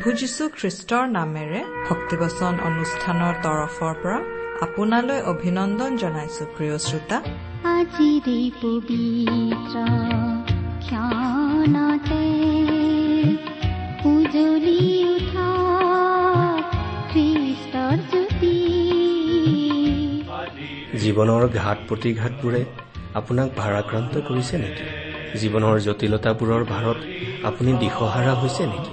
প্ৰভু যীশু খ্ৰীষ্টৰ নামেৰে ভক্তিবচন অনুষ্ঠানৰ তৰফৰ পৰা আপোনালৈ অভিনন্দন জনাইছো প্ৰিয় শ্ৰোতা। আজিৰে পবিত্ৰ ক্ষণতে উজলি উঠা খ্ৰীষ্টৰ জ্যোতি। জীৱনৰ ঘাট প্ৰতিঘাতবোৰে আপোনাক ভাৰাক্ৰান্ত কৰিছে নেকি? জীৱনৰ জটিলতাবোৰৰ ভাৰত আপুনি দিশহাৰা হৈছে নেকি?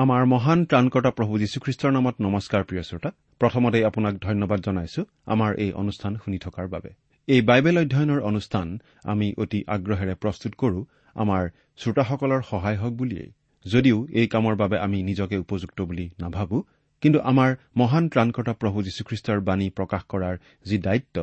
আমাৰ মহান ত্ৰাণকৰ্তা প্ৰভু যীশুখ্ৰীষ্টৰ নামত নমস্কাৰ প্ৰিয় শ্ৰোতা। প্ৰথমতে আপোনাক ধন্যবাদ জনাইছো আমাৰ এই অনুষ্ঠান শুনি থকাৰ বাবে। এই বাইবেল অধ্যয়নৰ অনুষ্ঠান আমি অতি আগ্ৰহেৰে প্ৰস্তুত কৰো আমাৰ শ্ৰোতাসকলৰ সহায় হওক বুলিয়েই। যদিও এই কামৰ বাবে আমি নিজকে উপযুক্ত বুলি নাভাবো কিন্তু আমাৰ মহান ত্ৰাণকৰ্তা প্ৰভু যীশুখ্ৰীষ্টৰ বাণী প্ৰকাশ কৰাৰ যি দায়িত্ব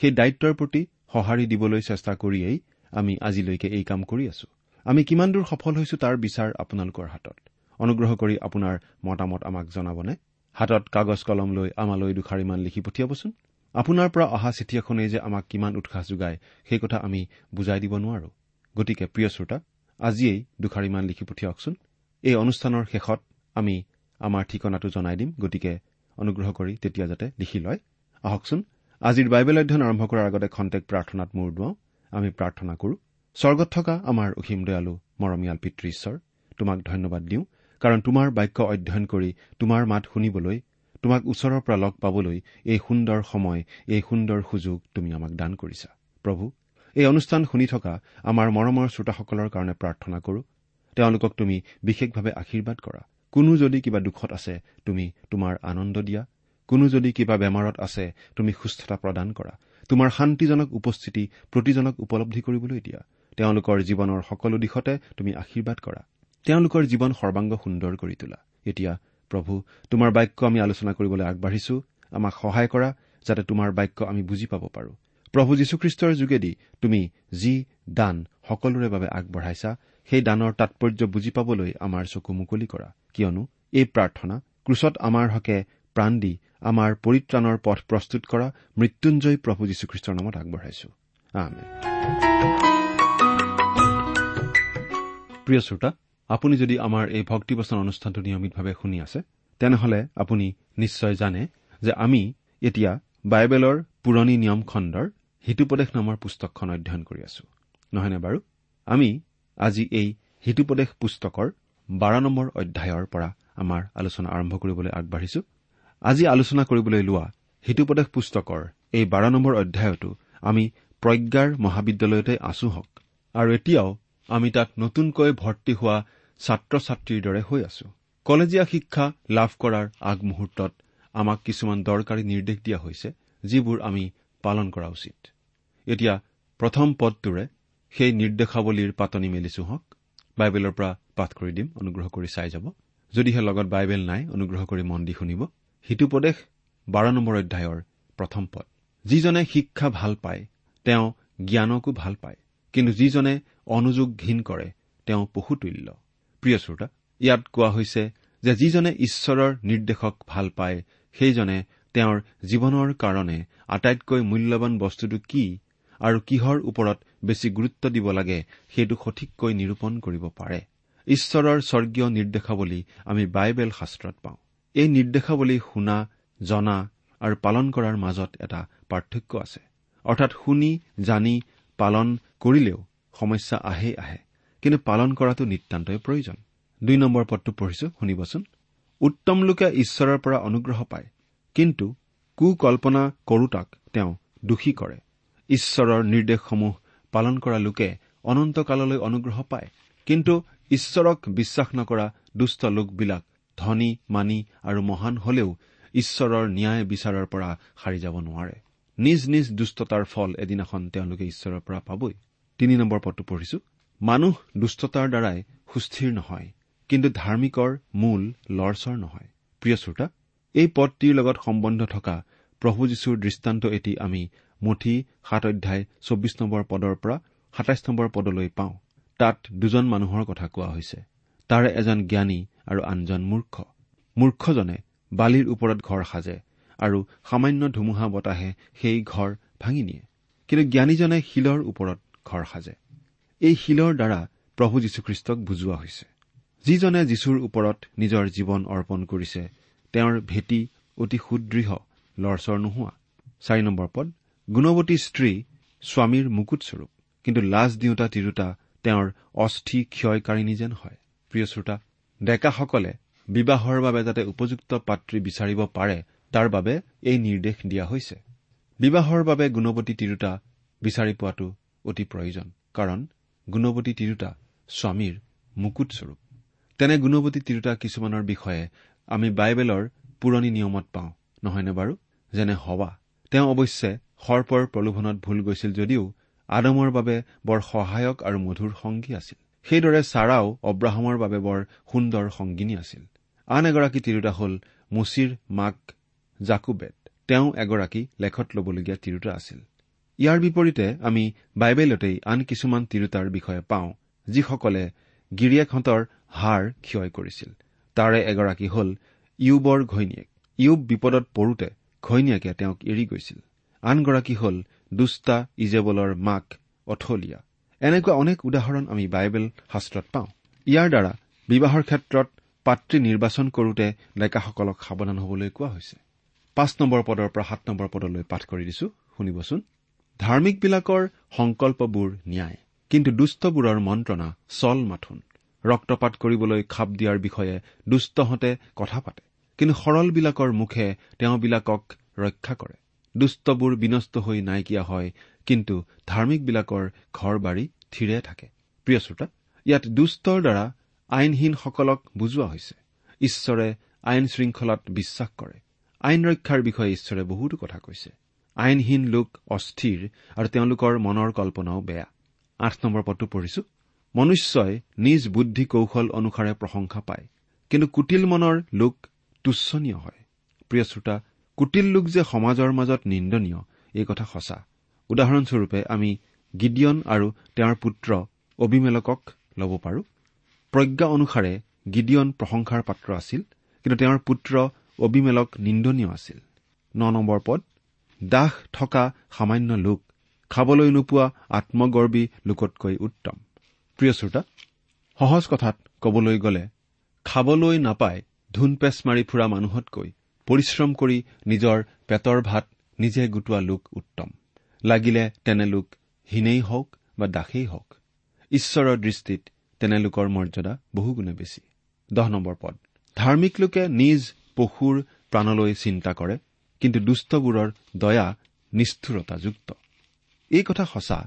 সেই দায়িত্বৰ প্ৰতি সঁহাৰি দিবলৈ চেষ্টা কৰিয়েই আমি আজিলৈকে এই কাম কৰি আছো। আমি কিমান দূৰ সফল হৈছো তাৰ বিচাৰ আপোনালোকৰ হাতত। অনুগ্ৰহ কৰি আপোনাৰ মতামত আমাক জনাবনে? হাতত কাগজ কলম লৈ আমালৈ দুষাৰিমান লিখি পঠিয়াবচোন। আপোনাৰ পৰা অহা চিঠি এখনেই যে আমাক কিমান উৎসাহ যোগায় সেই কথা আমি বুজাই দিব নোৱাৰো। গতিকে প্ৰিয় শ্ৰোতা আজিয়েই দুষাৰিমান লিখি পঠিয়াওকচোন। এই অনুষ্ঠানৰ শেষত আমি আমাৰ ঠিকনাটো জনাই দিম। গতিকে অনুগ্ৰহ কৰি তেতিয়া যাতে লিখি লয়। আহকচোন আজিৰ বাইবেল অধ্যয়ন আৰম্ভ কৰাৰ আগতে খন্তেক প্ৰাৰ্থনাত মূৰ দুৱাওঁ। আমি প্ৰাৰ্থনা কৰো স্বৰ্গত থকা আমাৰ অসীম দয়ালু মৰমীয়াল পিতৃ ঈশ্বৰ তোমাক ধন্যবাদ দিওঁ। কাৰণ তোমাৰ বাক্য অধ্যয়ন কৰি তোমাৰ মাত শুনিবলৈ তোমাক ওচৰৰ পৰা লগ পাবলৈ এই সুন্দৰ সময় এই সুন্দৰ সুযোগ তুমি আমাক দান কৰিছা। প্ৰভু এই অনুষ্ঠান শুনি থকা আমাৰ মৰমৰ শ্ৰোতাসকলৰ কাৰণে প্ৰাৰ্থনা কৰো। তেওঁলোকক তুমি বিশেষভাৱে আশীৰ্বাদ কৰা। কোনো যদি কিবা দুখত আছে তুমি তোমাৰ আনন্দ দিয়া। কোনো যদি কিবা বেমাৰত আছে তুমি সুস্থতা প্ৰদান কৰা। তোমাৰ শান্তিজনক উপস্থিতি প্ৰতিজনক উপলব্ধি কৰিবলৈ দিয়া। তেওঁলোকৰ জীৱনৰ সকলো দিশতে তুমি আশীৰ্বাদ কৰা। তেওঁলোকৰ জীৱন সৰ্বাংগ সুন্দৰ কৰি তোলা। এতিয়া প্ৰভু তোমাৰ বাক্য আমি আলোচনা কৰিবলৈ আগবাঢ়িছো। আমাক সহায় কৰা যাতে তোমাৰ বাক্য আমি বুজি পাব পাৰো। প্ৰভু যীশুখ্ৰীষ্টৰ যোগেদি তুমি যি দান সকলোৰে বাবে আগবঢ়াইছা সেই দানৰ তাৎপৰ্য বুজি পাবলৈ আমাৰ চকু মুকলি কৰা। কিয়নো এই প্ৰাৰ্থনা ক্ৰুচত আমাৰ হকে প্ৰাণ দি আমাৰ পৰিত্ৰাণৰ পথ প্ৰস্তুত কৰা মৃত্যুঞ্জয় প্ৰভু যীশুখ্ৰীষ্টৰ নামত আগবঢ়াইছো। প্ৰিয় শ্ৰোতা আপুনি যদি আমাৰ এই ভক্তিবচন অনুষ্ঠানটো নিয়মিতভাৱে শুনি আছে তেনেহলে আপুনি নিশ্চয় জানে যে আমি এতিয়া বাইবেলৰ পুৰণি নিয়ম খণ্ডৰ হিতুপদেশ নামৰ পুস্তকখন অধ্যয়ন কৰি আছো। নহয়নে বাৰু? আমি আজি এই হিতুপদেশ পুস্তকৰ বাৰ নম্বৰ অধ্যায়ৰ পৰা আমাৰ আলোচনা আৰম্ভ কৰিবলৈ আগবাঢ়িছো। আজি আলোচনা কৰিবলৈ লোৱা হিতুপদেশ পুস্তকৰ এই বাৰ নম্বৰ অধ্যায়তো আমি প্ৰজ্ঞাৰ মহাবিদ্যালয়তে আছো হওক। আৰু এতিয়াও আমি তাত নতুনকৈ ভৰ্তি হোৱা ছাত্ৰ ছাত্ৰীৰ দৰে হৈ আছো। কলেজীয়া শিক্ষা লাভ কৰাৰ আগমুহূৰ্তত আমাক কিছুমান দৰকাৰী নিৰ্দেশ দিয়া হৈছে যিবোৰ আমি পালন কৰা উচিত। এতিয়া প্ৰথম পদটোৰে সেই নিৰ্দেশাৱলীৰ পাতনি মেলিছো হওক। বাইবেলৰ পৰা পাঠ কৰি দিম অনুগ্ৰহ কৰি চাই যাব। যদিহে লগত বাইবেল নাই অনুগ্ৰহ কৰি মন দি শুনিব। সিটোপদেশ বাৰ নম্বৰ অধ্যায়ৰ প্ৰথম পদ। যিজনে শিক্ষা ভাল পায় তেওঁ জ্ঞানকো ভাল পায়। কিন্তু যিজনে অনুযোগ ঘীন কৰে তেওঁ পশুতুল্য। প্ৰিয় শ্ৰোতা ইয়াত কোৱা হৈছে যে যিজনে ঈশ্বৰৰ নিৰ্দেশক ভাল পায় সেইজনে তেওঁৰ জীৱনৰ কাৰণে আটাইতকৈ মূল্যৱান বস্তুটো কি আৰু কিহৰ ওপৰত বেছি গুৰুত্ব দিব লাগে সেইটো সঠিককৈ নিৰূপণ কৰিব পাৰে। ঈশ্বৰৰ স্বৰ্গীয় নিৰ্দেশাৱলী আমি বাইবেল শাস্ত্ৰত পাওঁ। এই নিৰ্দেশাৱলী শুনা জনা আৰু পালন কৰাৰ মাজত এটা পাৰ্থক্য আছে। অৰ্থাৎ শুনি জানি পালন কৰিলেও সমস্যা আহেই আহে। কিন্তু পালন কৰাটো নিতান্তই প্ৰয়োজন। দুই নম্বৰ পদটো পঢ়িছো শুনিবচোন। উত্তম লোকে ঈশ্বৰৰ পৰা অনুগ্ৰহ পায় কিন্তু কুকল্পনা কৰোতাক তেওঁ দোষী কৰে। ঈশ্বৰৰ নিৰ্দেশসমূহ পালন কৰা লোকে অনন্তকাললৈ অনুগ্ৰহ পায় কিন্তু ঈশ্বৰক বিশ্বাস নকৰা দুষ্ট লোকবিলাক ধনী মানি আৰু মহান হলেও ঈশ্বৰৰ ন্যায় বিচাৰৰ পৰা সাৰি যাব নোৱাৰে। নিজ নিজ দুষ্টতাৰ ফল এদিনাখন তেওঁলোকে ঈশ্বৰৰ পৰা পাবই। তিনি নম্বৰ পদটো পঢ়িছো মানুহ দুষ্টতাৰ দ্বাৰাই সুস্থিৰ নহয় কিন্তু ধাৰ্মিকৰ মূল লৰচৰ নহয়। প্ৰিয় শ্ৰোতা এই পদটিৰ লগত সম্বন্ধ থকা প্ৰভু যীশুৰ দৃষ্টান্ত এটি আমি মুঠি সাত অধ্যায় চৌবিশ নম্বৰ পদৰ পৰা সাতাইছ নম্বৰ পদলৈ পাওঁ। তাত দুজন মানুহৰ কথা কোৱা হৈছে। তাৰে এজন জ্ঞানী আৰু আনজন মূৰ্খ। মূৰ্খজনে বালিৰ ওপৰত ঘৰ সাজে আৰু সামান্য ধুমুহা বতাহে সেই ঘৰ ভাঙি নিয়ে। কিন্তু জ্ঞানীজনে শিলৰ ওপৰত ঘৰ সাজে। এই শিলৰ দ্বাৰা প্ৰভু যীশুখ্ৰীষ্টক বুজোৱা হৈছে। যিজনে যীশুৰ ওপৰত নিজৰ জীৱন অৰ্পণ কৰিছে তেওঁৰ ভেটি অতি সুদৃঢ় লৰচৰ নোহোৱা। চাৰি নম্বৰ পদ গুণৱতী স্ত্ৰী স্বামীৰ মুকুটস্বৰূপ কিন্তু লাজ দিওঁতা তিৰোতা তেওঁৰ অস্থি ক্ষয়কাৰিণী যেন হয়। প্ৰিয় শ্ৰোতা ডেকাসকলে বিবাহৰ বাবে যাতে উপযুক্ত পাত্ৰী বিচাৰিব পাৰে তাৰ বাবে এই নিৰ্দেশ দিয়া হৈছে। বিবাহৰ বাবে গুণৱতী তিৰোতা বিচাৰি পোৱাটো অতি প্ৰয়োজন কাৰণ গুণৱতী তিৰোতা স্বামীৰ মুকুটস্বৰূপ তেনে গুণৱতী তিৰোতা কিছুমানৰ বিষয়ে আমি বাইবেলৰ পুৰণি নিয়মত পাওঁ নহয়নে বাৰু? যেনে হৱা। তেওঁ অৱশ্যে সৰ্পৰ প্ৰলোভনত ভুল গৈছিল যদিও আদমৰ বাবে বৰ সহায়ক আৰু মধুৰ সংগী আছিল। সেইদৰে ছাৰাও অব্ৰাহামৰ বাবে বৰ সুন্দৰ সংগিনী আছিল। আন এগৰাকী তিৰোতা হ'ল মুচিৰ মাক জাকুবেট তেওঁ এগৰাকী লেখত ল'বলগীয়া তিৰোতা আছিল। ইয়াৰ বিপৰীতে আমি বাইবেলতেই আন কিছুমান তিৰোতাৰ বিষয়ে পাওঁ যিসকলে গিৰিয়েকহঁতৰ হাৰ ক্ষয় কৰিছিল। তাৰে এগৰাকী হ'ল ইউবৰ ঘৈণীয়েক। ইয়ুব বিপদত পৰোতে ঘৈণীয়েকে তেওঁক এৰি গৈছিল। আনগৰাকী হ'ল দুষ্টা ইজেবলৰ মাক অথলীয়া। এনেকুৱা অনেক উদাহৰণ আমি বাইবেল শাস্ত্ৰত পাওঁ। ইয়াৰ দ্বাৰা বিবাহৰ ক্ষেত্ৰত পাত্ৰী নিৰ্বাচন কৰোতে ডেকাসকলক সাৱধান হবলৈ কোৱা হৈছে। পাঁচ নম্বৰ পদৰ পৰা সাত নম্বৰ পদলৈ পাঠ কৰি দিছো। শুনিবচোন। ধাৰ্মিকবিলাকৰ সংকল্পবোৰ ন্যায়। কিন্তু দুষ্টবোৰৰ মন্ত্ৰণা চল মাথোন। ৰক্তপাত কৰিবলৈ খাপ দিয়াৰ বিষয়ে দুষ্টহঁতে কথা পাতে। কিন্তু সৰলবিলাকৰ মুখে তেওঁবিলাকক ৰক্ষা কৰে। দুষ্টবোৰ বিনষ্ট হৈ নাইকিয়া হয় কিন্তু ধাৰ্মিকবিলাকৰ ঘৰ বাৰী থিৰে থাকে। প্ৰিয় শ্ৰোতা ইয়াত দুষ্টৰ দ্বাৰা আইনহীনসকলক বুজোৱা হৈছে। ঈশ্বৰে আইন শৃংখলাত বিশ্বাস কৰে। আইন ৰক্ষাৰ বিষয়ে ঈশ্বৰে বহুতো কথা কৈছে। আইনহীন লোক অস্থিৰ আৰু তেওঁলোকৰ মনৰ কল্পনাও বেয়া। আঠ নম্বৰ পদটো পঢ়িছো। মনুষ্যই নিজ বুদ্ধি কৌশল অনুসাৰে প্ৰশংসা পায় কিন্তু কুটিল মনৰ লোক তুচ্ছনীয় হয়। প্ৰিয় শ্ৰোতা কুটিল লোক যে সমাজৰ মাজত নিন্দনীয় এই কথা সঁচা। উদাহৰণস্বৰূপে আমি গিডিয়ন আৰু তেওঁৰ পুত্ৰ অবিমেলকক ল'ব পাৰো। প্ৰজ্ঞা অনুসাৰে গিডিয়ন প্ৰশংসাৰ পাত্ৰ আছিল কিন্তু তেওঁৰ পুত্ৰ অবিমেলক নিন্দনীয় আছিল। ন নম্বৰ পদ দাস থকা সামান্য লোক খাবলৈ নোপোৱা আত্মগৰ্বী লোকতকৈ উত্তম। প্ৰিয় শ্ৰোতা সহজ কথাত কবলৈ গ'লে খাবলৈ নাপাই ধুন পেচ মাৰি ফুৰা মানুহতকৈ পৰিশ্ৰম কৰি নিজৰ পেটৰ ভাত নিজে গোটোৱা লোক উত্তম। লাগিলে তেনে লোক হীনেই হওক বা দাসেই হওক। ঈশ্বৰৰ দৃষ্টিত তেনে লোকৰ মৰ্যাদা বহুগুণে বেছি। দহ নম্বৰ পদ। ধাৰ্মিক লোকে নিজ পশুৰ প্ৰাণলৈ চিন্তা কৰে। কিন্তু দুষ্টবোৰৰ দয়া নিষ্ঠুৰতাযুক্ত। এই কথা সঁচা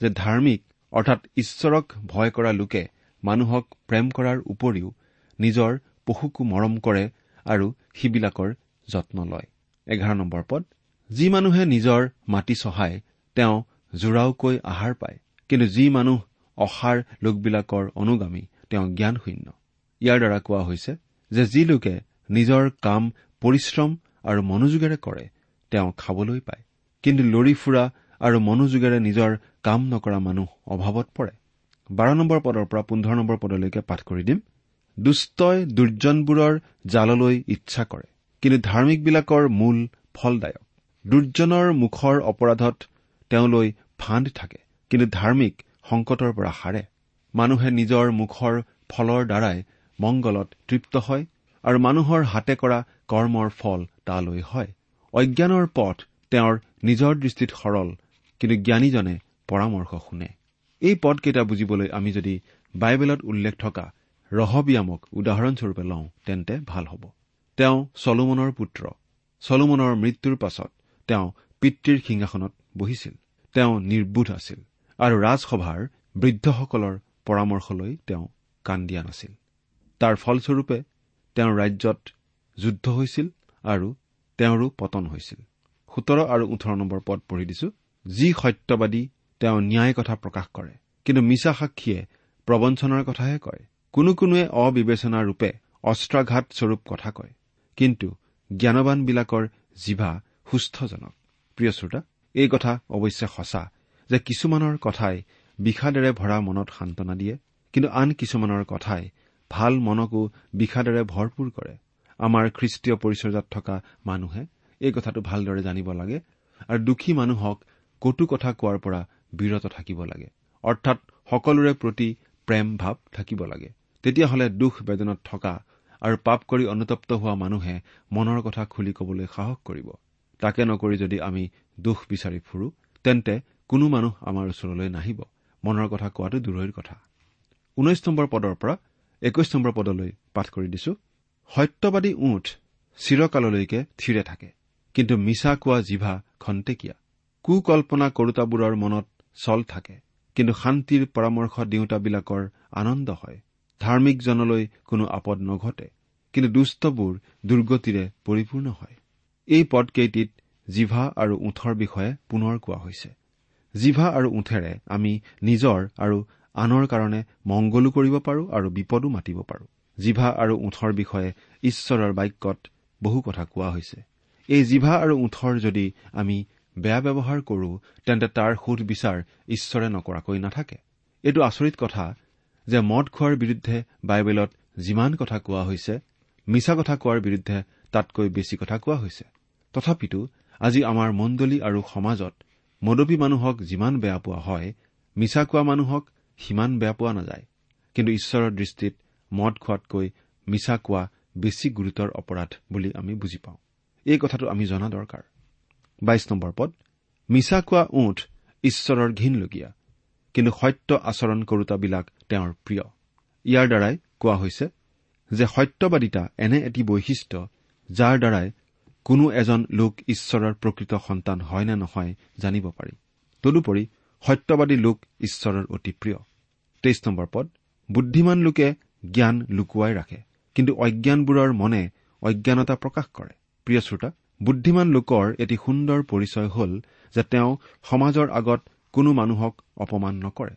যে ধাৰ্মিক অৰ্থাৎ ঈশ্বৰক ভয় কৰা লোকে মানুহক প্ৰেম কৰাৰ উপৰিও নিজৰ পশুকো মৰম কৰে আৰু সিবিলাকৰ যত্ন লয়। এঘাৰ নম্বৰ পদ যি মানুহে নিজৰ মাটি চহায় তেওঁ জোৰাওকৈ আহাৰ পায়। কিন্তু যি মানুহ অসাৰ লোকবিলাকৰ অনুগামী তেওঁ জ্ঞানশূন্য। ইয়াৰ দ্বাৰা কোৱা হৈছে যে যি লোকে নিজৰ কাম পৰিশ্ৰম আৰু মনোযোগেৰে কৰে তেওঁ খাবলৈ পায়। কিন্তু লৰি ফুৰা আৰু মনোযোগেৰে নিজৰ কাম নকৰা মানুহ অভাৱত পৰে। বাৰ নম্বৰ পদৰ পৰা পোন্ধৰ নম্বৰ পদলৈকে পাঠ কৰি দিম। দুষ্টই দুৰ্জনবোৰৰ জাললৈ ইচ্ছা কৰে কিন্তু ধাৰ্মিকবিলাকৰ মূল ফলদায়ক। দুৰ্জনৰ মুখৰ অপৰাধত তেওঁলৈ ফাণ্ড থাকে কিন্তু ধাৰ্মিক সংকটৰ পৰা সাৰে মানুহে নিজৰ মুখৰ ফলৰ দ্বাৰাই মংগলত তৃপ্ত হয় আৰু মানুহৰ হাতে কৰা কৰ্মৰ ফল তালৈ হয়। অজ্ঞানৰ পথ তেওঁৰ নিজৰ দৃষ্টিত সৰল কিন্তু জ্ঞানীজনে পৰামৰ্শ শুনে। এই পদকেইটা বুজিবলৈ আমি যদি বাইবেলত উল্লেখ থকা ৰহবিয়ামক উদাহৰণস্বৰূপে লওঁ তেন্তে ভাল হ'ব। তেওঁ চলোমনৰ পুত্ৰ। চলোমনৰ মৃত্যুৰ পাছত তেওঁ পিতৃৰ সিংহাসনত বহিছিল। তেওঁ নিৰ্বোধ আছিল আৰু ৰাজসভাৰ বৃদ্ধসকলৰ পৰামৰ্শলৈ তেওঁ কাণ দিয়া নাছিল। তাৰ ফলস্বৰূপে তেওঁৰ ৰাজ্যত যুদ্ধ হৈছিল। আৰু তেওঁৰো পতন হৈছিল। সোতৰ আৰু ওঠৰ নম্বৰ পদ পঢ়ি দিছো। যি সত্যবাদী তেওঁ ন্যায় কথা প্ৰকাশ কৰে। কিন্তু মিছা সাক্ষীয়ে প্ৰবঞ্চনাৰ কথাহে কয়। কোনো কোনোৱে অবিবেচনা ৰূপে অস্ত্ৰাঘাত স্বৰূপ কথা কয়। কিন্তু জ্ঞানবানবিলাকৰ জিভা সুস্থজনক। প্ৰিয় শ্ৰোতা এই কথা অৱশ্যে সঁচা যে কিছুমানৰ কথাই বিষাদেৰে ভৰা মনত সান্তনা দিয়ে। কিন্তু আন কিছুমানৰ কথাই ভাল মনকো বিষাদেৰে ভৰপূৰ কৰে। আমাৰ খ্ৰীষ্টীয় পৰিচৰ্যাত থকা মানুহে এই কথাটো ভালদৰে জানিব লাগে আৰু দুখী মানুহক কটু কথা কোৱাৰ পৰা বিৰত থাকিব লাগে। অৰ্থাৎ সকলোৰে প্ৰতি প্ৰেম ভাৱ থাকিব লাগে। তেতিয়াহ'লে দুখ বেদনত থকা আৰু পাপ কৰি অনুতপ্ত হোৱা মানুহে মনৰ কথা খুলি কবলৈ সাহস কৰিব। তাকে নকৰি যদি আমি দোষ বিচাৰি ফুৰো তেন্তে কোনো মানুহ আমাৰ ওচৰলৈ নাহিব। মনৰ কথা কোৱাটো দূৰৈৰ কথা। ঊনৈশ নম্বৰ পদৰ পৰা একৈশ নম্বৰ পদলৈ পাঠ কৰি দিছো। সত্যবাদী উঠ চিৰকাললৈকে থিৰে থাকে। কিন্তু মিছা কোৱা জিভা খন্তেকীয়া। কুকল্পনা কৰোতাবোৰৰ মনত চল থাকে। কিন্তু শান্তিৰ পৰামৰ্শ দিওঁতাবিলাকৰ আনন্দ হয়। ধাৰ্মিকজনলৈ কোনো আপদ নঘটে। কিন্তু দুষ্টবোৰ দুৰ্গতিৰে পৰিপূৰ্ণ হয়। এই পদকেইটিত জিভা আৰু ওঠৰ বিষয়ে পুনৰ কোৱা হৈছে। জিভা আৰু ওঠেৰে আমি নিজৰ আৰু আনৰ কাৰণে মংগলো কৰিব পাৰো আৰু বিপদো মাতিব পাৰো। জিভা আৰু ওঠৰ বিষয়ে ঈশ্বৰৰ বাক্যত বহু কথা কোৱা হৈছে। এই জিভা আৰু ওঠৰ যদি আমি বেয়া ব্যৱহাৰ কৰো তেন্তে তাৰ সোধ বিচাৰ ঈশ্বৰে নকৰাকৈ নাথাকে। এইটো আচৰিত কথা যে মদ খোৱাৰ বিৰুদ্ধে বাইবেলত যিমান কথা কোৱা হৈছে মিছা কথা কোৱাৰ বিৰুদ্ধে তাতকৈ বেছি কথা কোৱা হৈছে। তথাপিতো আজি আমাৰ মণ্ডলী আৰু সমাজত মদপী মানুহক যিমান বেয়া পোৱা হয় মিছা কোৱা মানুহক সিমান বেয়া পোৱা নাযায়। কিন্তু ঈশ্বৰৰ দৃষ্টিত মদ খোৱাতকৈ মিছা কোৱা বেছি গুৰুতৰ অপৰাধ বুলি আমি বুজি পাওঁ। এই কথাটো আমি জনা দৰকাৰ। বাইশ নম্বৰ পদ মিছা কোৱা ওঠ ঈশ্বৰৰ ঘীনলগীয়া কিন্তু সত্য আচৰণ কৰোতাবিলাক তেওঁৰ প্ৰিয়। ইয়াৰ দ্বাৰাই কোৱা হৈছে যে সত্যবাদিতা এনে এটি বৈশিষ্ট্য যাৰ দ্বাৰাই কোনো এজন লোক ঈশ্বৰৰ প্ৰকৃত সন্তান হয় নে নহয় জানিব পাৰি। তদুপৰি সত্যবাদী লোক ঈশ্বৰৰ অতি প্ৰিয়। তেইছ নম্বৰ পদ বুদ্ধিমান লোকে জ্ঞান লুকুৱাই ৰাখে। কিন্তু অজ্ঞানবোৰৰ মনে অজ্ঞানতা প্ৰকাশ কৰে। প্ৰিয় শ্ৰোতা বুদ্ধিমান লোকৰ এটি সুন্দৰ পৰিচয় হ'ল যে তেওঁ সমাজৰ আগত কোনো মানুহক অপমান নকৰে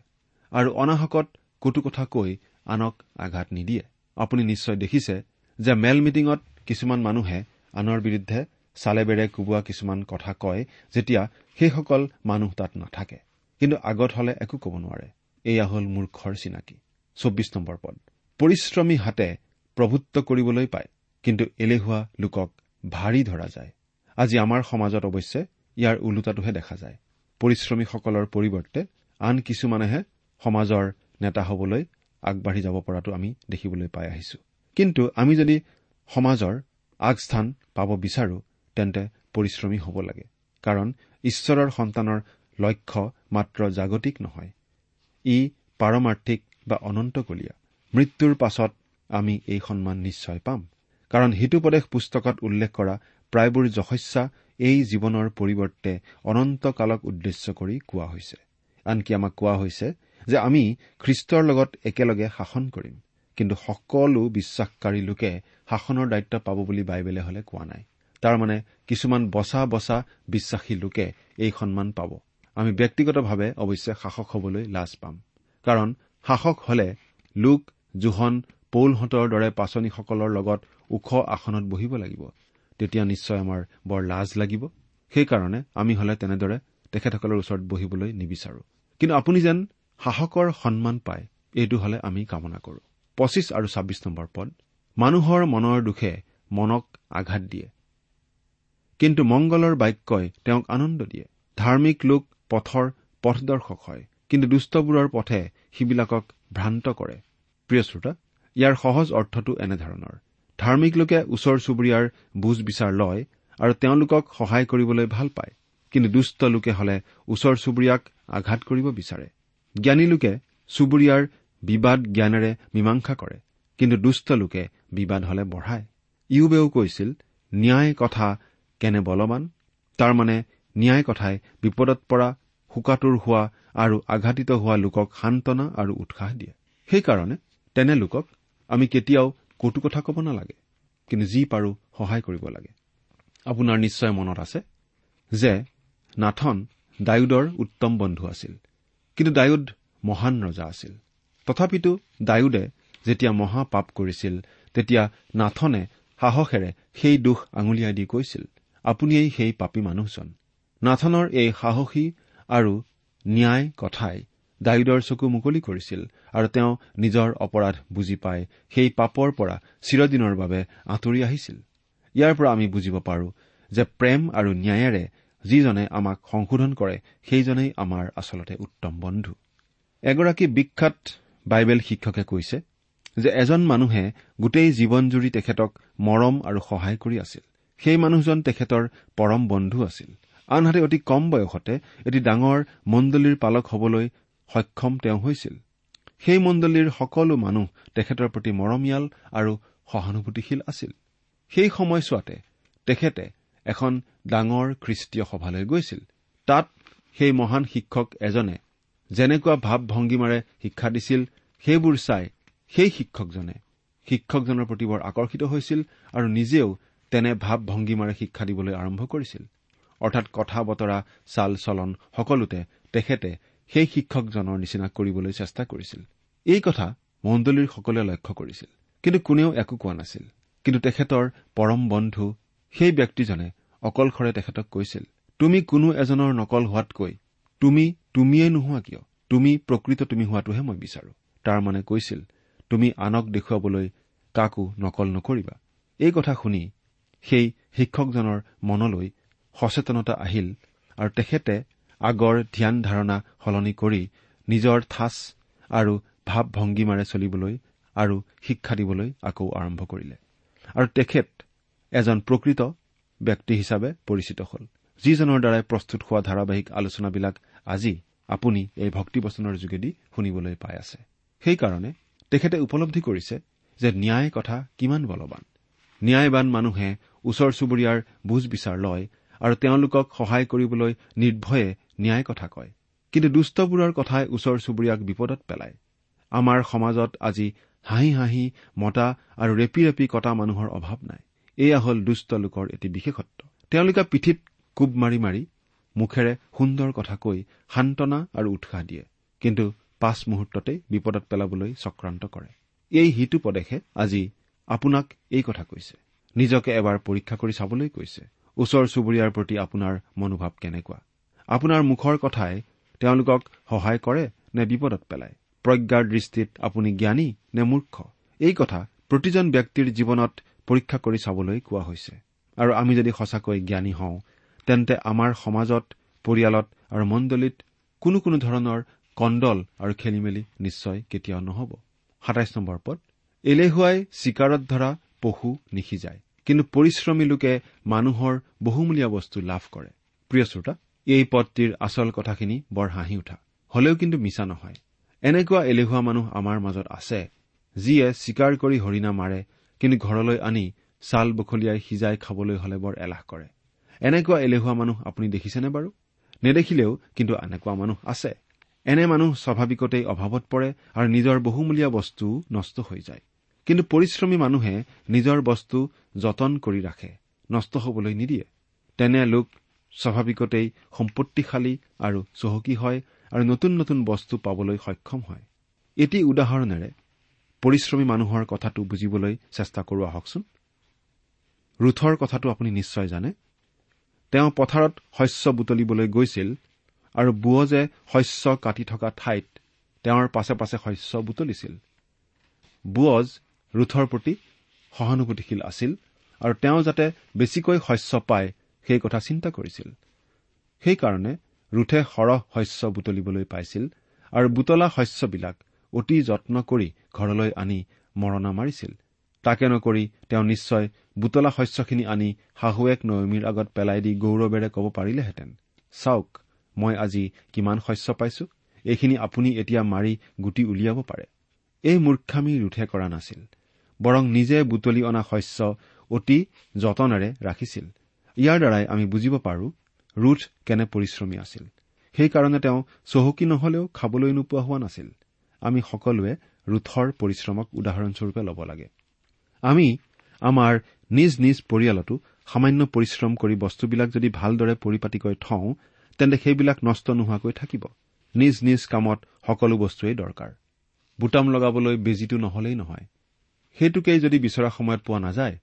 আৰু অনাহকত কটু কথা কৈ আনক আঘাত নিদিয়ে। আপুনি নিশ্চয় দেখিছে যে মেল মিটিঙত কিছুমান মানুহে আনৰ বিৰুদ্ধে চালে বেৰে কোবোৱা কিছুমান কথা কয় যেতিয়া সেইসকল মানুহ তাত নাথাকে। কিন্তু আগত হলে একো ক'ব নোৱাৰে। এয়া হ'ল মূৰ্খৰ চিনাকি। চৌব্বিছ নম্বৰ পদ। পৰিশ্ৰমী হাতে প্ৰভুত্ব কৰিবলৈ পায় কিন্তু এলেহুৱা লোকক ভাৰী ধৰা যায়। আজি আমাৰ সমাজত অৱশ্যে ইয়াৰ ওলোটাটোহে দেখা যায়। পৰিশ্ৰমীসকলৰ পৰিৱৰ্তে আন কিছুমানেহে সমাজৰ নেতা হবলৈ আগবাঢ়ি যাব পৰাটো আমি দেখিবলৈ পাই আহিছো। কিন্তু আমি যদি সমাজৰ আগস্থান পাব বিচাৰো তেন্তে পৰিশ্ৰমী হ'ব লাগে কাৰণ ঈশ্বৰৰ সন্তানৰ লক্ষ্য মাত্ৰ জাগতিক নহয়। ই পাৰমাৰ্থিক বা অনন্তকলীয়া। মৃত্যুৰ পাছত আমি এই সন্মান নিশ্চয় পাম। কাৰণ হিতুপদেশ পুস্তকত উল্লেখ কৰা প্ৰায়বোৰ যশস্যা এই জীৱনৰ পৰিৱৰ্তে অনন্তকালক উদ্দেশ্য কৰি কোৱা হৈছে। আনকি আমাক কোৱা হৈছে যে আমি খ্ৰীষ্টৰ লগত একেলগে শাসন কৰিম। কিন্তু সকলো বিশ্বাসকাৰী লোকে শাসনৰ দায়িত্ব পাব বুলি বাইবেলে হলে কোৱা নাই। তাৰমানে কিছুমান বচা বচা বিশ্বাসী লোকে এই সন্মান পাব। আমি ব্যক্তিগতভাৱে অৱশ্যে শাসক হবলৈ লাজ পাম। কাৰণ শাসক হলে লোক জোহন পৌলহঁতৰ দৰে পাচনীসকলৰ লগত ওখ আসনত বহিব লাগিব। তেতিয়া নিশ্চয় আমাৰ বৰ লাজ লাগিব। সেইকাৰণে আমি হলে তেনেদৰে তেখেতসকলৰ ওচৰত বহিবলৈ নিবিচাৰো। কিন্তু আপুনি যেন শাসকৰ সন্মান পায় এইটো হলে আমি কামনা কৰো। পঁচিছ আৰু ছাব্বিছ নম্বৰ পদ মানুহৰ মনৰ দুখে মনক আঘাত দিয়ে। কিন্তু মংগলৰ বাক্যই তেওঁক আনন্দ দিয়ে। ধাৰ্মিক লোক পথৰ পথদৰ্শক হয় কিন্তু দুষ্টবোৰৰ পথে সিবিলাকক ভ্ৰান্ত কৰে। প্ৰিয় শ্ৰোতা ইয়াৰ সহজ অৰ্থটো এনেধৰণৰ। ধাৰ্মিক লোকে ওচৰ চুবুৰীয়াৰ বুজ বিচাৰ লয় আৰু তেওঁলোকক সহায় কৰিবলৈ ভাল পায়। কিন্তু দুষ্ট লোকে হলে ওচৰ চুবুৰীয়াক আঘাত কৰিব বিচাৰে। জ্ঞানী লোকে চুবুৰীয়াৰ বিবাদ জ্ঞানেৰে মীমাংসা কৰে কিন্তু দুষ্ট লোকে বিবাদ হলে বঢ়ায়। ইউবেও কৈছিল ন্যায় কথা কেনে বলৱান তাৰমানে ন্যায় কথাই বিপদত পৰা শোকাতুৰ হোৱা আৰু আঘাতিত হোৱা লোকক সান্তনা আৰু উৎসাহ দিয়ে। সেইকাৰণে তেনে লোকক আমি কেতিয়াও কটু কথা ক'ব নালাগে কিন্তু যি পাৰো সহায় কৰিব লাগে। আপোনাৰ নিশ্চয় মনত আছে যে নাথন ডায়ুদৰ উত্তম বন্ধু আছিল কিন্তু ডায়ুদ মহান ৰজা আছিল। তথাপিতো ডায়ুদে যেতিয়া মহাপাপ কৰিছিল তেতিয়া নাথনে সাহসেৰে সেই দোষ আঙুলিয়াই দি কৈছিল আপুনিয়েই সেই পাপী মানুহজন। নাথনৰ এই সাহসী আৰু ন্যায় কথাই ডায়ুদৰ চকু মুকলি কৰিছিল আৰু তেওঁ নিজৰ অপৰাধ বুজি পাই সেই পাপৰ পৰা চিৰদিনৰ বাবে আঁতৰি আহিছিল। ইয়াৰ পৰা আমি বুজিব পাৰো যে প্ৰেম আৰু ন্যায়েৰে যিজনে আমাক সংশোধন কৰে সেইজনেই আমাৰ আচলতে উত্তম বন্ধু। এগৰাকী বিখ্যাত বাইবেল শিক্ষকে কৈছে যে এজন মানুহে গোটেই জীৱনজুৰি তেখেতক মৰম আৰু সহায় কৰি আছিল। সেই মানুহজন তেখেতৰ পৰম বন্ধু আছিল। আনহাতে অতি কম বয়সতে এটি ডাঙৰ মণ্ডলীৰ পালক হবলৈ সক্ষম তেওঁ হৈছিল। সেই মণ্ডলীৰ সকলো মানুহ তেখেতৰ প্ৰতি মৰমীয়াল আৰু সহানুভূতিশীল আছিল। সেই সময়ছোৱাতে তেখেতে এখন ডাঙৰ খ্ৰীষ্টীয় সভালৈ গৈছিল। তাত সেই মহান শিক্ষক এজনে যেনেকুৱা ভাৱ ভংগীমাৰে শিক্ষা দিছিল সেইবোৰ চাই সেই শিক্ষকজনে শিক্ষকজনৰ প্ৰতি বৰ আকৰ্ষিত হৈছিল আৰু নিজেও তেনে ভাৱ ভংগীমাৰে শিক্ষা দিবলৈ আৰম্ভ কৰিছিল। অৰ্থাৎ কথা বতৰা চাল চলন সকলোতে তেখেতে সেই শিক্ষকজনৰ নিচিনা কৰিবলৈ চেষ্টা কৰিছিল। এই কথা মণ্ডলীৰ সকলোৱে লক্ষ্য কৰিছিল। কিন্তু কোনেও একো কোৱা নাছিল। কিন্তু তেখেতৰ পৰম বন্ধু সেই ব্যক্তিজনে অকলশৰে তেখেতক কৈছিল তুমি কোনো এজনৰ নকল হোৱাতকৈ তুমি তুমিয়েই নোহোৱা কিয়? তুমি প্ৰকৃত তুমি হোৱাটোহে মই বিচাৰো। তাৰ মানে কৈছিল তুমি আনক দেখুৱাবলৈ কাকো নকল নকৰিবা। এই কথা শুনি সেই শিক্ষকজনৰ মনলৈ সচেতনতা আহিল আৰু তেখেতে আগৰ ধ্যান ধাৰণা সলনি কৰি নিজৰ থাচ আৰু ভাৱ ভংগীমাৰে চলিবলৈ আৰু শিক্ষা দিবলৈ আকৌ আৰম্ভ কৰিলে। আৰু তেখেত এজন প্ৰকৃত ব্যক্তি হিচাপে পৰিচিত হ'ল। যিজনৰ দ্বাৰাই প্ৰস্তুত হোৱা ধাৰাবাহিক আলোচনাবিলাক আজি আপুনি এই ভক্তিবচনৰ যোগেদি শুনিবলৈ পাই আছে। সেইকাৰণে তেখেতে উপলব্ধি কৰিছে যে ন্যায় কথা কিমান বলৱান। ন্যায়বান মানুহে ওচৰ চুবুৰীয়াৰ বুজ বিচাৰ লয় আৰু তেওঁলোকক সহায় কৰিবলৈ নিৰ্ভয়ে ন্যায় কথা কয়। কিন্তু দুষ্টবোৰৰ কথাই ওচৰ চুবুৰীয়াক বিপদত পেলায়। আমাৰ সমাজত আজি হাঁহি হাঁহি মতা আৰু ৰেপি ৰেপি কটা মানুহৰ অভাৱ নাই। এয়া হ'ল দুষ্ট লোকৰ এটি বিশেষত্ব। তেওঁলোকে পিঠিত কোব মাৰি মাৰি মুখেৰে সুন্দৰ কথা কৈ সান্তনা আৰু উৎসাহ দিয়ে। কিন্তু পাঁচ মুহূৰ্ততেই বিপদত পেলাবলৈ চক্ৰান্ত কৰে। এই হিতু আজি আপোনাক এই কথা কৈছে। নিজকে এবাৰ পৰীক্ষা কৰি চাবলৈ কৈছে। ওচৰ চুবুৰীয়াৰ প্ৰতি আপোনাৰ মনোভাৱ কেনেকুৱা? আপোনাৰ মুখৰ কথাই তেওঁলোকক সহায় কৰে নে বিপদত পেলায়? প্ৰজ্ঞাৰ দৃষ্টিত আপুনি জ্ঞানী নে মূৰ্খ? এই কথা প্ৰতিজন ব্যক্তিৰ জীৱনত পৰীক্ষা কৰি চাবলৈ কোৱা হৈছে। আৰু আমি যদি সঁচাকৈ জ্ঞানী হওঁ তেন্তে আমাৰ সমাজত পৰিয়ালত আৰু মণ্ডলীত কোনো কোনো ধৰণৰ কণ্ডল আৰু খেলি মেলি নিশ্চয় কেতিয়াও নহ'ব। সাতাইছ নম্বৰ পদ। এলেহুৱাই চিকাৰত ধৰা পশু নিসিজায়। কিন্তু পৰিশ্ৰমী লোকে মানুহৰ বহুমূলীয়া বস্তু লাভ কৰে। প্ৰিয় শ্ৰোতা এই পদটিৰ আচল কথাখিনি বৰ হাঁহি উঠা। হলেও কিন্তু মিছা নহয়। এনেকুৱা এলেহুৱা মানুহ আমাৰ মাজত আছে যিয়ে চিকাৰ কৰি হৰিণা মাৰে কিন্তু ঘৰলৈ আনি ছাল বখলিয়াই সিজাই খাবলৈ হলে বৰ এলাহ কৰে। এনেকুৱা এলেহুৱা মানুহ আপুনি দেখিছেনে বাৰু? নেদেখিলেও কিন্তু এনেকুৱা মানুহ আছে। এনে মানুহ স্বাভাৱিকতেই অভাৱত পৰে আৰু নিজৰ বহুমূলীয়া বস্তু নষ্ট হৈ যায়। কিন্তু পৰিশ্ৰমী মানুহে নিজৰ বস্তু যতন কৰি ৰাখে নষ্ট হবলৈ নিদিয়ে। তেনে লোক স্বাভাৱিকতেই সম্পত্তিশালী আৰু চহকী হয় আৰু নতুন নতুন বস্তু পাবলৈ সক্ষম হয়। এটি উদাহৰণেৰে পৰিশ্ৰমী মানুহৰ কথাটো বুজিবলৈ চেষ্টা কৰোঁ আহকচোন ৰুথৰ কথাটো আপুনি নিশ্চয় জানে। তেওঁ পথাৰত শস্য বুটলিবলৈ গৈছিল আৰু বুৱজে শস্য কাটি থকা ঠাইত তেওঁৰ পাছে পাছে শস্য বুটলিছিল। বুৱজ ৰুথৰ প্ৰতি সহানুভূতিশীল আছিল আৰু তেওঁ যাতে বেছিকৈ শস্য পায় সেই কথা চিন্তা কৰিছিল। সেইকাৰণে ৰুথে সৰহ শস্য বুটলিবলৈ পাইছিল আৰু বুটলা শস্যবিলাক অতি যত্ন কৰি ঘৰলৈ আনি মৰণা মাৰিছিল। তাকে নকৰি তেওঁ নিশ্চয় বুটলা শস্যখিনি আনি শাহুৱেক নয়মীৰ আগত পেলাই দি গৌৰৱেৰে ক'ব পাৰিলেহেঁতেন চাওক মই আজি কিমান শস্য পাইছো এইখিনি আপুনি এতিয়া মাৰি গুটি উলিয়াব পাৰে। এই মূৰ্খামী ৰুথে কৰা নাছিল বৰং নিজে বুটলি অনা শস্য অতি যতনেৰে ৰাখিছিল। ইয়াৰ দ্বাৰাই আমি বুজিব পাৰো ৰুথ কেনে পৰিশ্ৰমী আছিল। সেইকাৰণে তেওঁ চহকী নহলেও খাবলৈ নোপোৱা হোৱা নাছিল। আমি সকলোৱে ৰুথৰ পৰিশ্ৰমক উদাহৰণস্বৰূপে ল'ব লাগে। আমি আমাৰ নিজ নিজ পৰিয়ালতো সামান্য পৰিশ্ৰম কৰি বস্তুবিলাক যদি ভালদৰে পৰিপাটিকৈ থওঁ তেন্তে সেইবিলাক নষ্ট নোহোৱাকৈ থাকিব। নিজ নিজ কামত সকলো বস্তুৱেই দৰকাৰ। বুটাম লগাবলৈ বেজীটো নহলেই নহয়। সেইটোকেই যদি বিচৰা সময়ত পোৱা নাযায়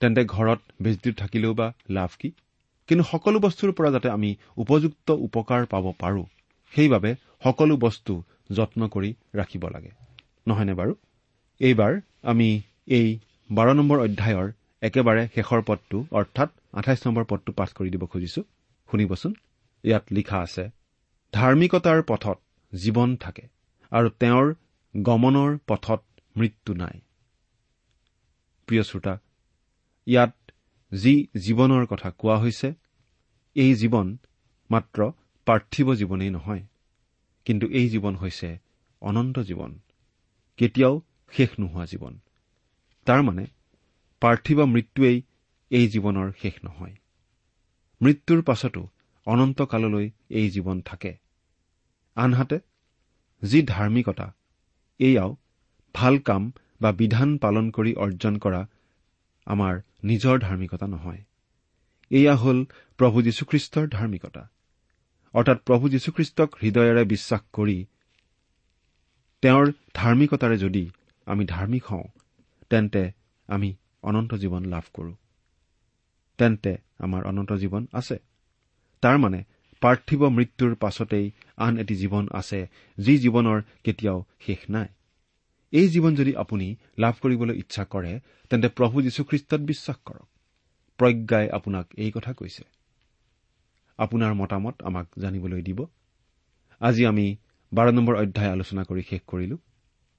তেন্তে ঘৰত বেজীটো থাকিলেও বা লাভ কি? কিন্তু সকলো বস্তুৰ পৰা যাতে আমি উপযুক্ত উপকাৰ পাব পাৰো সেইবাবে সকলো বস্তু যত্ন কৰি ৰাখিব লাগে। নহয়নে বাৰু? এইবাৰ আমি এই বাৰ নম্বৰ অধ্যায়ৰ একেবাৰে শেষৰ পদটো অৰ্থাৎ আঠাইছ নম্বৰ পদটো পাঠ কৰি দিব খুজিছো। শুনিবচোন। ইয়াত লিখা আছে ধাৰ্মিকতাৰ পথত জীৱন থাকে আৰু তেওঁৰ গমনৰ পথত মৃত্যু নাই। প্ৰিয় শ্ৰোতা ইয়াত যি জীৱনৰ কথা কোৱা হৈছে এই জীৱন মাত্ৰ পাৰ্থিৱ জীৱনেই নহয় কিন্তু এই জীৱন হৈছে অনন্ত জীৱন কেতিয়াও শেষ নোহোৱা জীৱন। তাৰমানে পাৰ্থিৱ মৃত্যুৱেই এই জীৱনৰ শেষ নহয়। মৃত্যুৰ পাছতো অনন্তকাললৈ এই জীৱন থাকে। আনহাতে যি ধাৰ্মিকতা এয়াও ভাল কাম বা বিধান পালন কৰি অৰ্জন কৰা আমাৰ নিজৰ ধাৰ্মিকতা নহয়। এয়া হ'ল প্ৰভু যীশুখ্ৰীষ্টৰ ধাৰ্মিকতা। অৰ্থাৎ প্ৰভু যীশুখ্ৰীষ্টক হৃদয়েৰে বিশ্বাস কৰি তেওঁৰ ধাৰ্মিকতাৰে যদি আমি ধাৰ্মিক হওঁ তেন্তে আমি অনন্ত জীৱন লাভ কৰো। তেন্তে আমাৰ অনন্ত জীৱন আছে। তাৰমানে পাৰ্থিৱ মৃত্যুৰ পাছতেই আন এটি জীৱন আছে যি জীৱনৰ কেতিয়াও শেষ নাই। এই জীৱন যদি আপুনি লাভ কৰিবলৈ ইচ্ছা কৰে তেন্তে প্ৰভু যীশুখ্ৰীষ্টত বিশ্বাস কৰক। প্ৰজ্ঞাই আপোনাক এই কথা কৈছে। আপোনাৰ মতামত আমাক জানিবলৈ দিব। আজি আমি বাৰ নম্বৰ অধ্যায় আলোচনা কৰি শেষ কৰিলো।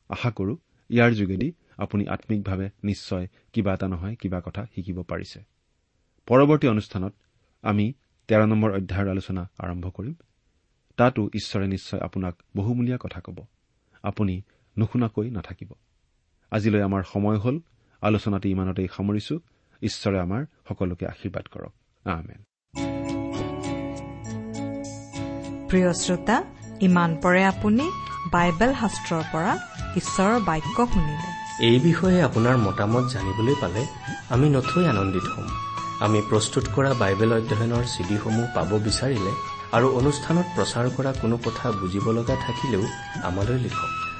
আশা কৰো ইয়াৰ যোগেদি আপুনি আম্মিকভাৱে নিশ্চয় কিবা এটা নহয় কিবা কথা শিকিব পাৰিছে। পৰৱৰ্তী অনুষ্ঠানত আমি তেৰ নম্বৰ অধ্যায়ৰ আলোচনা আৰম্ভ কৰিম। তাতো ঈশ্বৰে নিশ্চয় আপোনাক বহুমূলীয়া কথা ক'ব। আপুনি নুশুনাকৈ নাথাকিব। আজিলৈ আমাৰ সময় হ'ল আলোচনাটি ইমানতেই সামৰিছো। ঈশ্বৰে আমাৰ সকলোকে আশীৰ্বাদ কৰক। প্ৰিয় শ্ৰোতা ইমান পৰে আপুনি বাইবেল শাস্ত্ৰৰ পৰা ঈশ্বৰৰ বাক্য শুনিলে। এই বিষয়ে আপোনাৰ মতামত জানিবলৈ পালে আমি নথৈ আনন্দিত হ'ম। আমি প্ৰস্তুত কৰা বাইবেল অধ্যয়নৰ চিডিসমূহ পাব বিচাৰিলে আৰু অনুষ্ঠানত প্ৰচাৰ কৰা কোনো কথা বুজিব লগা থাকিলেও আমালৈ লিখক।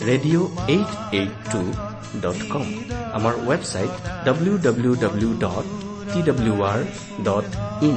radio' eight eight two dot com আমাৰ website W W W dot T W R dot in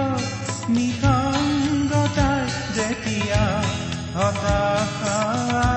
যেতিয়া হতাশানে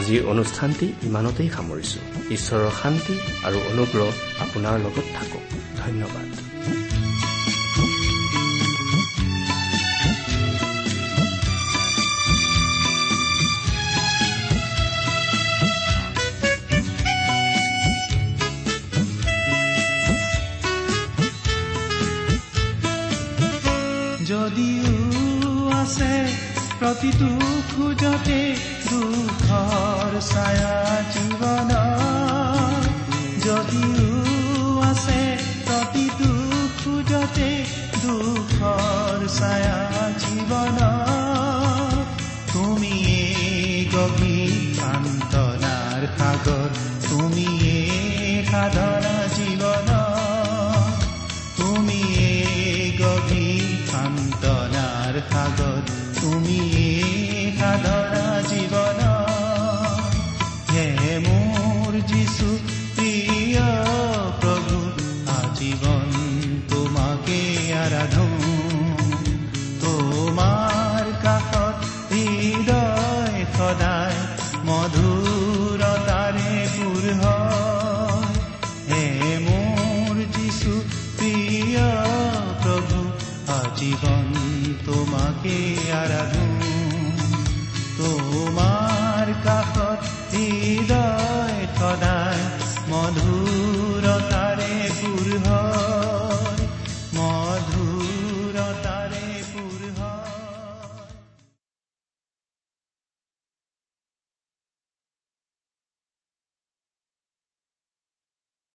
আজিৰ অনুষ্ঠানটি ইমানতেই সামৰিছো। ঈশ্বৰৰ শান্তি আৰু অনুগ্ৰহ আপোনাৰ লগত থাকক। ধন্যবাদ। যদিও আছে প্ৰতিটো ছায়া জীৱন। যদিও আছে প্ৰতিটো খোজতে দুখৰ ছায়া জীৱন। তুমিয়ে গভীৰ সান্তনাৰ সাগৰ তুমিয়ে সাধনা জীৱন। তুমিয়ে গভীৰ সান্তনাৰ সাগৰ তুমিয়ে